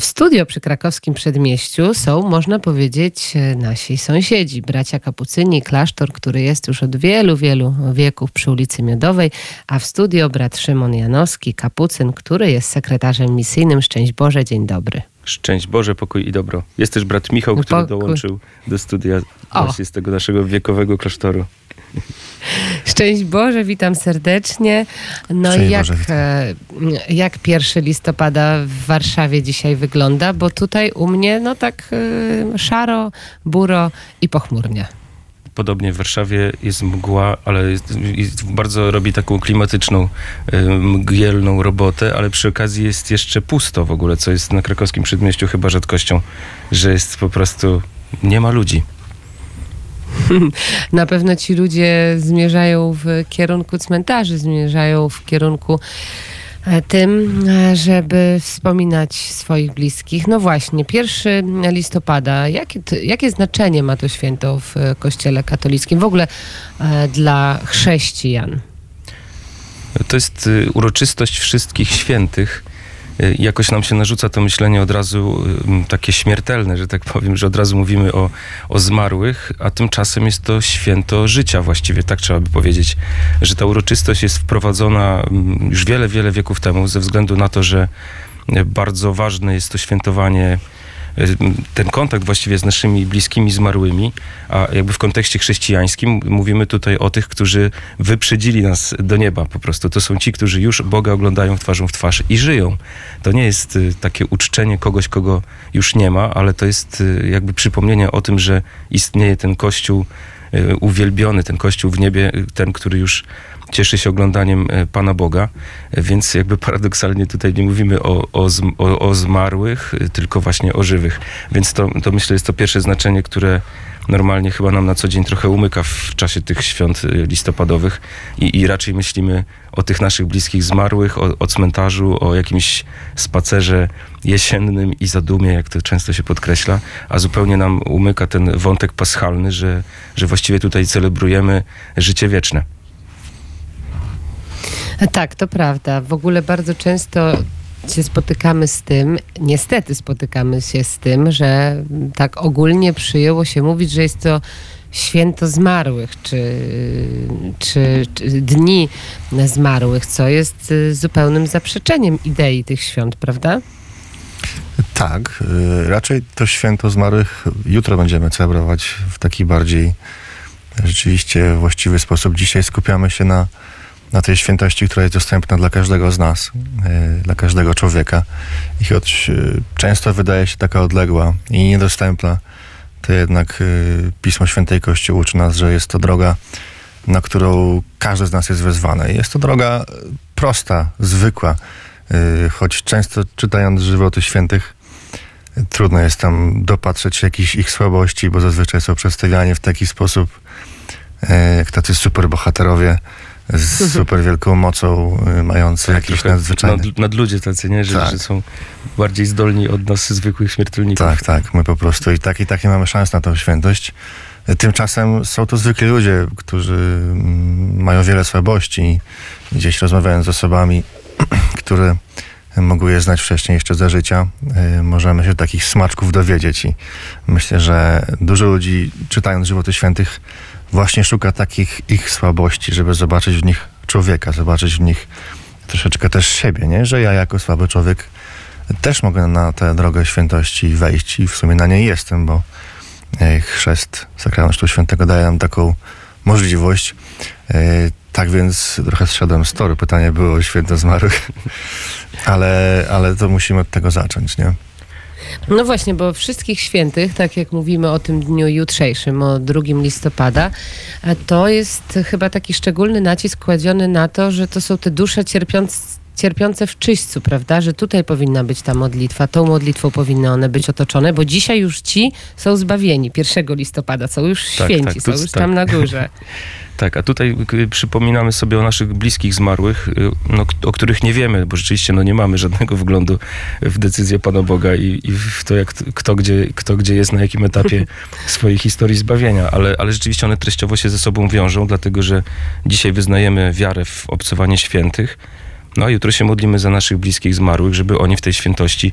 W studio przy krakowskim przedmieściu są, można powiedzieć, nasi sąsiedzi, bracia kapucyni, klasztor, który jest już od wielu, wielu wieków przy ulicy Miodowej, a w studio brat Szymon Janowski, kapucyn, który jest sekretarzem misyjnym. Szczęść Boże, dzień dobry. Szczęść Boże, pokój i dobro. Jest też brat Michał, który Pokój. dołączył do studia O. właśnie z tego naszego wiekowego klasztoru. Szczęść Boże, witam serdecznie. No Szczęść i jak, Boże, e, jak 1 listopada w Warszawie dzisiaj wygląda? Bo tutaj u mnie no tak e, szaro, buro i pochmurnie. Podobnie w Warszawie jest mgła, ale jest, jest, bardzo robi taką klimatyczną, y, mgielną robotę, ale przy okazji jest jeszcze pusto w ogóle, co jest na krakowskim przedmieściu chyba rzadkością, że jest po prostu, nie ma ludzi. Na pewno ci ludzie zmierzają w kierunku cmentarzy, zmierzają w kierunku e, tym, żeby wspominać swoich bliskich. No właśnie, 1 listopada, jakie, jakie znaczenie ma to święto w e, Kościele katolickim, w ogóle e, dla chrześcijan? To jest uroczystość wszystkich świętych. Y, Jakoś nam się narzuca to myślenie od razu takie śmiertelne, że tak powiem, że od razu mówimy o, o zmarłych, a tymczasem jest to święto życia właściwie, tak trzeba by powiedzieć, że ta uroczystość jest wprowadzona już wiele, wiele wieków temu ze względu na to, że y, bardzo ważne jest to świętowanie ten kontakt właściwie z naszymi bliskimi zmarłymi, a jakby w kontekście chrześcijańskim mówimy tutaj o tych, którzy wyprzedzili nas do nieba po prostu. To są ci, którzy już Boga oglądają twarzą w twarz i żyją. To nie jest y, takie uczczenie kogoś, kogo już nie ma, ale to jest y, jakby przypomnienie o tym, że istnieje ten Kościół y, uwielbiony, ten Kościół w niebie, y, ten, który już cieszy się oglądaniem e, Pana Boga, E, więc jakby paradoksalnie tutaj nie mówimy o, o, o, o zmarłych, tylko właśnie o żywych. Więc to, to myślę jest to pierwsze znaczenie, które normalnie chyba nam na co dzień trochę umyka w czasie tych świąt y, listopadowych i, i raczej myślimy o tych naszych bliskich zmarłych, o, o cmentarzu, o jakimś spacerze jesiennym i zadumie, jak to często się podkreśla, a zupełnie nam umyka ten wątek paschalny, że, że właściwie tutaj celebrujemy życie wieczne. Tak, to prawda. W ogóle bardzo często się spotykamy z tym, niestety spotykamy się z tym, że tak ogólnie przyjęło się mówić, że jest to święto zmarłych, czy, czy, czy dni zmarłych, co jest y, zupełnym zaprzeczeniem idei tych świąt, prawda? Tak, y, raczej to święto zmarłych jutro będziemy celebrować w taki bardziej rzeczywiście właściwy sposób. Dzisiaj skupiamy się na, na tej świętości, która jest dostępna dla każdego z nas, y, dla każdego człowieka. I choć y, często wydaje się taka odległa i niedostępna, to jednak y, Pismo Świętej Kościół uczy nas, że jest to droga, na którą każdy z nas jest wezwany. Jest to droga prosta, zwykła, choć często czytając żywoty świętych, trudno jest tam dopatrzeć się jakichś ich słabości, bo zazwyczaj są przedstawiani w taki sposób, jak tacy superbohaterowie z super wielką mocą, y, mający jakiś Trochę nadzwyczajny... nad, nadludzie tacy, nie? Że, Tak. że są bardziej zdolni od nas, zwykłych śmiertelników. Tak, tak. My po prostu i tak, i tak nie mamy szans na tą świętość. Tymczasem są to zwykli ludzie, którzy mm, mają wiele słabości. i Gdzieś rozmawiając z osobami, które mogły je znać wcześniej jeszcze za życia, y, możemy się takich smaczków dowiedzieć. I myślę, że dużo ludzi, czytając żywoty świętych, właśnie szuka takich ich słabości, żeby zobaczyć w nich człowieka, zobaczyć w nich troszeczkę też siebie, nie? Że ja jako słaby człowiek też mogę na tę drogę świętości wejść i w sumie na niej jestem, bo e, chrzest sakramentu Chrztu Świętego daje nam taką możliwość. E, Tak więc trochę zszedłem z toru. Pytanie było o święto zmarłych, ale, ale to musimy od tego zacząć, nie? No właśnie, bo wszystkich świętych, tak jak mówimy o tym dniu jutrzejszym, o 2 listopada, to jest chyba taki szczególny nacisk kładziony na to, że to są te dusze cierpiące cierpiące w czyśćcu, prawda? Że tutaj powinna być ta modlitwa, tą modlitwą powinny one być otoczone, bo dzisiaj już ci są zbawieni 1 listopada, są już Tak, święci, tak, są tu- już tak. tam na górze. Tak, a tutaj przypominamy sobie o naszych bliskich zmarłych, y, no, o których nie wiemy, bo rzeczywiście no, nie mamy żadnego wglądu w decyzję Pana Boga i, i w to, jak, kto, gdzie, kto gdzie jest, na jakim etapie swojej historii zbawienia, ale, ale rzeczywiście one treściowo się ze sobą wiążą, dlatego że dzisiaj wyznajemy wiarę w obcowanie świętych, No a jutro się modlimy za naszych bliskich zmarłych, żeby oni w tej świętości,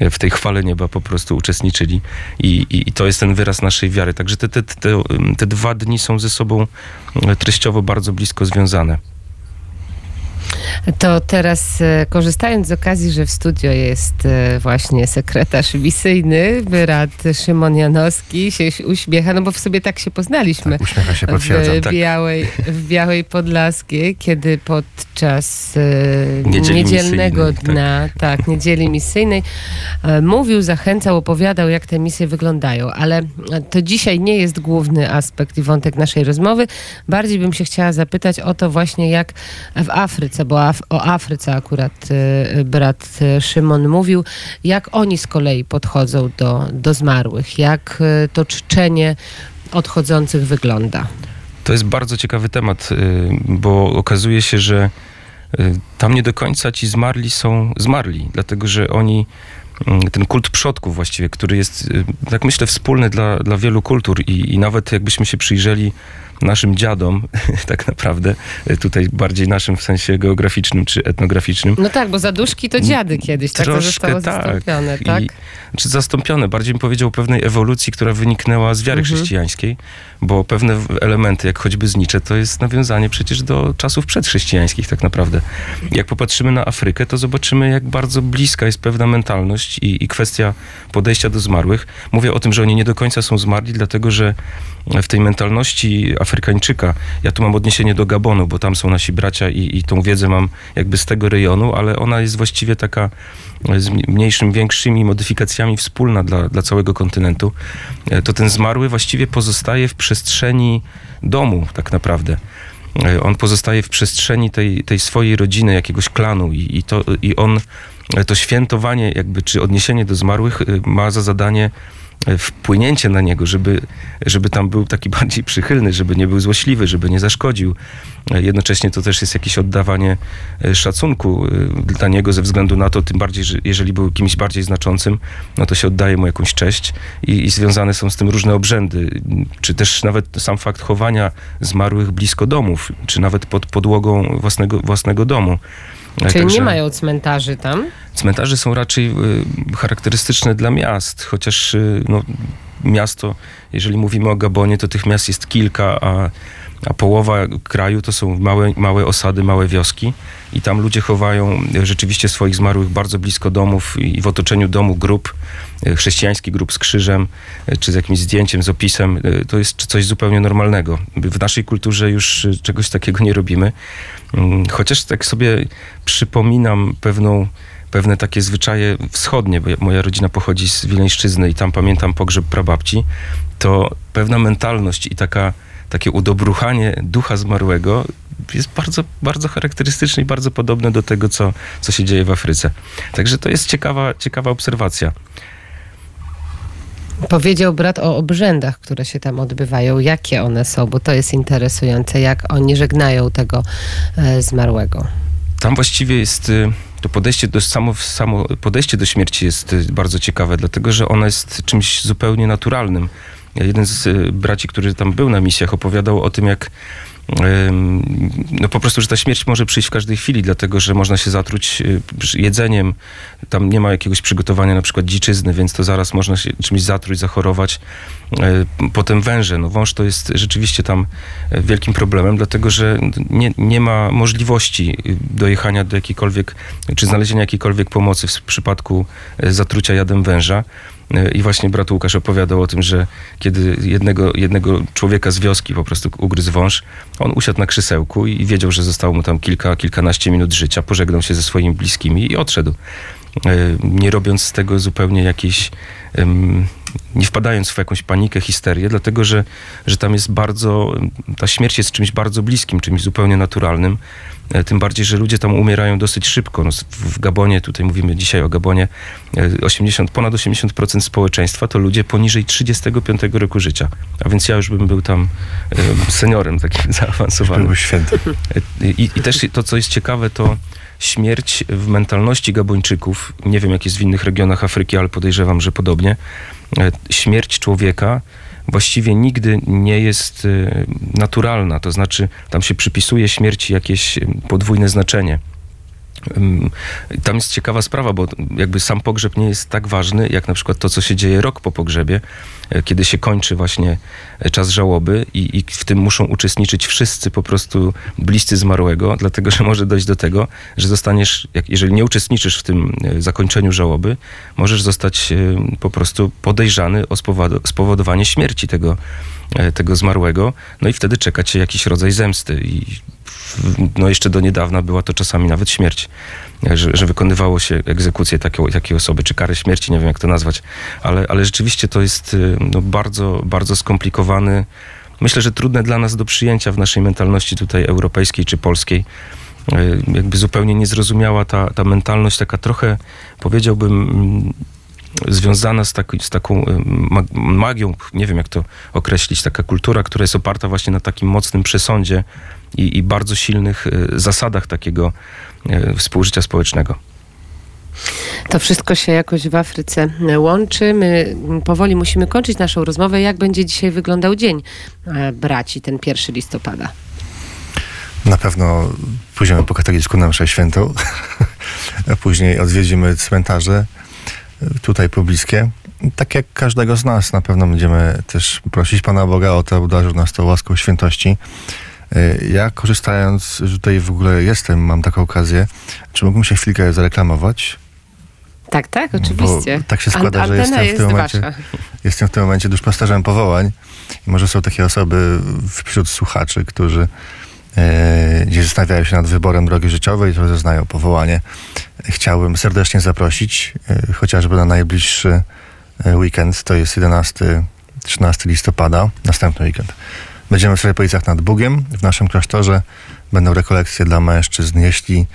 e, w tej chwale nieba po prostu uczestniczyli. I, i, i to jest ten wyraz naszej wiary. Także te, te, te, te dwa dni są ze sobą e, treściowo bardzo blisko związane. To teraz e, korzystając z okazji, że w studio jest e, właśnie sekretarz misyjny, brat Szymon Janowski, się uśmiecha, no bo w sobie tak się poznaliśmy. Tak, uśmiecha się, potwierdzam. W Tak. Białej, w Białej Podlaskiej, kiedy podczas e, Niedzieli niedzielnego misyjnej, dnia, tak. niedzieli misyjnej, mówił, zachęcał, opowiadał, jak te misje wyglądają. Ale to dzisiaj nie jest główny aspekt i wątek naszej rozmowy. Bardziej bym się chciała zapytać o to właśnie, jak w Afryce, bo Af- o Afryce akurat e, brat e, Szymon mówił, jak oni z kolei podchodzą do, do zmarłych, jak e, to czczenie odchodzących wygląda. To jest bardzo ciekawy temat, y, bo okazuje się, że y, tam nie do końca ci zmarli są zmarli, dlatego że oni, ten kult przodków właściwie, który jest, y, tak myślę, wspólny dla, dla wielu kultur i, i nawet jakbyśmy się przyjrzeli naszym dziadom, tak naprawdę, y, tutaj bardziej naszym w sensie geograficznym czy etnograficznym, No tak, bo zaduszki to dziady kiedyś, tak to Troszkę zostało tak. zastąpione, I- tak? czy zastąpione, bardziej bym powiedział pewnej ewolucji, która wyniknęła z wiary Mhm. chrześcijańskiej, bo pewne elementy, jak choćby znicze, to jest nawiązanie przecież do czasów przedchrześcijańskich tak naprawdę. Jak popatrzymy na Afrykę, to zobaczymy, jak bardzo bliska jest pewna mentalność i, i kwestia podejścia do zmarłych. Mówię o tym, że oni nie do końca są zmarli, dlatego że w tej mentalności Afrykańczyka, ja tu mam odniesienie do Gabonu, bo tam są nasi bracia i, i tą wiedzę mam jakby z tego rejonu, ale ona jest właściwie taka z mniejszym, większymi modyfikacjami wspólna dla, dla całego kontynentu, e, to ten zmarły właściwie pozostaje w przestrzeni domu tak naprawdę. E, On pozostaje w przestrzeni tej, tej swojej rodziny, jakiegoś klanu i, i, to, i on, to świętowanie jakby, czy odniesienie do zmarłych e, ma za zadanie e, wpłynięcie na niego, żeby, żeby tam był taki bardziej przychylny, żeby nie był złośliwy, żeby nie zaszkodził. E, Jednocześnie to też jest jakieś oddawanie e, szacunku e, dla niego ze względu na to, tym bardziej, że jeżeli był kimś bardziej znaczącym, no to się oddaje mu jakąś cześć i, i związane są z tym różne obrzędy, czy też nawet sam fakt chowania zmarłych blisko domów, czy nawet pod podłogą własnego, własnego domu. Czyli nie także- mają cmentarzy tam? Cmentarze są raczej y, charakterystyczne dla miast, chociaż y, no, miasto, jeżeli mówimy o Gabonie, to tych miast jest kilka, a, a połowa kraju to są małe, małe osady, małe wioski i tam ludzie chowają rzeczywiście swoich zmarłych bardzo blisko domów i w otoczeniu domu grób, y, chrześcijański grób z krzyżem, y, czy z jakimś zdjęciem, z opisem, y, to jest coś zupełnie normalnego. W naszej kulturze już czegoś takiego nie robimy. Mm, Chociaż tak sobie przypominam pewną, pewne takie zwyczaje wschodnie, bo ja- moja rodzina pochodzi z Wileńszczyzny i tam pamiętam pogrzeb prababci, to pewna mentalność i taka, takie udobruchanie ducha zmarłego jest bardzo, bardzo charakterystyczne i bardzo podobne do tego, co, co się dzieje w Afryce. Także to jest ciekawa, ciekawa obserwacja. Powiedział brat o obrzędach, które się tam odbywają. Jakie one są? Bo to jest interesujące, jak oni żegnają tego e, zmarłego. Tam właściwie jest y, to podejście do, samo, samo podejście do śmierci jest y, bardzo ciekawe, dlatego że ona jest czymś zupełnie naturalnym. Jeden z y, braci, który tam był na misjach, opowiadał o tym, jak no po prostu, że ta śmierć może przyjść w każdej chwili, dlatego że można się zatruć y, jedzeniem. Tam nie ma jakiegoś przygotowania na przykład dziczyzny, więc to zaraz można się czymś zatruć, zachorować. Y, Potem węże. No wąż to jest rzeczywiście tam y, wielkim problemem, dlatego że nie, nie ma możliwości y, dojechania do jakiejkolwiek, czy znalezienia jakiejkolwiek pomocy w przypadku y, zatrucia jadem węża. Y, I właśnie brat Łukasz opowiadał o tym, że kiedy jednego, jednego człowieka z wioski po prostu ugryzł wąż, on usiadł na krzesełku i wiedział, że zostało mu tam kilka, kilkanaście minut życia, pożegnał się ze swoimi bliskimi i odszedł. Y, Nie robiąc z tego zupełnie jakiejś, nie wpadając w jakąś panikę, histerię, dlatego że, że tam jest bardzo, ta śmierć jest czymś bardzo bliskim, czymś zupełnie naturalnym. E, Tym bardziej, że ludzie tam umierają dosyć szybko. No, w Gabonie, tutaj mówimy dzisiaj o Gabonie, e, 80, ponad 80% społeczeństwa to ludzie poniżej 35 roku życia. A więc ja już bym był tam e, seniorem takim zaawansowanym. Święty. I, I też to, co jest ciekawe, to śmierć w mentalności Gabończyków, nie wiem jak jest w innych regionach Afryki, ale podejrzewam, że podobnie, e, śmierć człowieka właściwie nigdy nie jest e, naturalna. To znaczy, tam się przypisuje śmierci jakieś e, podwójne znaczenie. Tam jest ciekawa sprawa, bo jakby sam pogrzeb nie jest tak ważny, jak na przykład to, co się dzieje rok po pogrzebie, e, kiedy się kończy właśnie e, czas żałoby i, i w tym muszą uczestniczyć wszyscy po prostu bliscy zmarłego, dlatego że może dojść do tego, że zostaniesz, jak, jeżeli nie uczestniczysz w tym e, zakończeniu żałoby, możesz zostać po prostu podejrzany o spowodo- spowodowanie śmierci tego, tego zmarłego, no i wtedy czeka cię jakiś rodzaj zemsty i no jeszcze do niedawna była to czasami nawet śmierć, że, że wykonywało się egzekucję takiej, takiej osoby, czy karę śmierci, nie wiem jak to nazwać, ale, ale rzeczywiście to jest y, no, bardzo, bardzo skomplikowany, myślę, że trudne dla nas do przyjęcia w naszej mentalności tutaj europejskiej czy polskiej. Y, Jakby zupełnie niezrozumiała ta, ta mentalność, taka trochę powiedziałbym mm, związana z, taki, z taką y, mag- magią, nie wiem jak to określić, taka kultura, która jest oparta właśnie na takim mocnym przesądzie i, i bardzo silnych y, zasadach takiego y, współżycia społecznego. To wszystko się jakoś w Afryce łączy. My powoli musimy kończyć naszą rozmowę. Jak będzie dzisiaj wyglądał dzień e, braci, ten 1 listopada? Na pewno pójdziemy po katolicku na mszę świętą, później odwiedzimy cmentarze y, tutaj pobliskie. Tak jak każdego z nas, na pewno będziemy też prosić Pana Boga o to, aby obdarzył nas tą łaską świętości. Y, Ja korzystając, że tutaj w ogóle jestem, mam taką okazję, czy mógłbym się chwilkę zareklamować? Tak, tak, oczywiście. Bo tak się składa, że jestem w tym momencie- wasza. Jestem w tym momencie duszpasterzem powołań i może są takie osoby wśród słuchaczy, którzy e, gdzieś zastanawiają się nad wyborem drogi życiowej, to zeznają powołanie. Chciałbym serdecznie zaprosić, e, chociażby na najbliższy e, weekend, to jest 11-13 listopada, następny weekend. Będziemy w Serpolicach nad Bugiem. W naszym klasztorze będą rekolekcje dla mężczyzn. Jeśli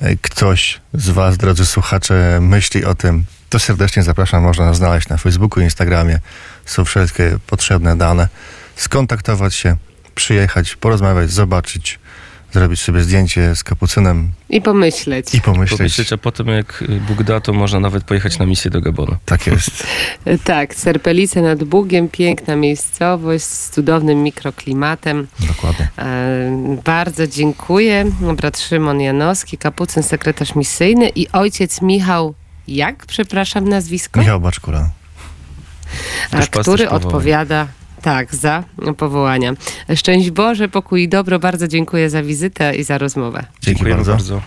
e, ktoś z Was, drodzy słuchacze, myśli o tym, to serdecznie zapraszam. Można znaleźć na Facebooku, Instagramie. Są wszelkie potrzebne dane. Skontaktować się, przyjechać, porozmawiać, zobaczyć, zrobić sobie zdjęcie z kapucynem I pomyśleć. i pomyśleć. Pomyśleć, a potem jak Bóg da, to można nawet pojechać na misję do Gabonu. Tak jest. Tak, Serpelice nad Bugiem, piękna miejscowość z cudownym mikroklimatem. Dokładnie. E, Bardzo dziękuję. Brat Szymon Janowski, kapucyn, sekretarz misyjny i ojciec Michał, jak? Przepraszam nazwisko? Michał Baczkura. A, który odpowiada tak za powołania. Szczęść Boże, pokój i dobro. Bardzo dziękuję za wizytę i za rozmowę. Dziękujemy bardzo. bardzo.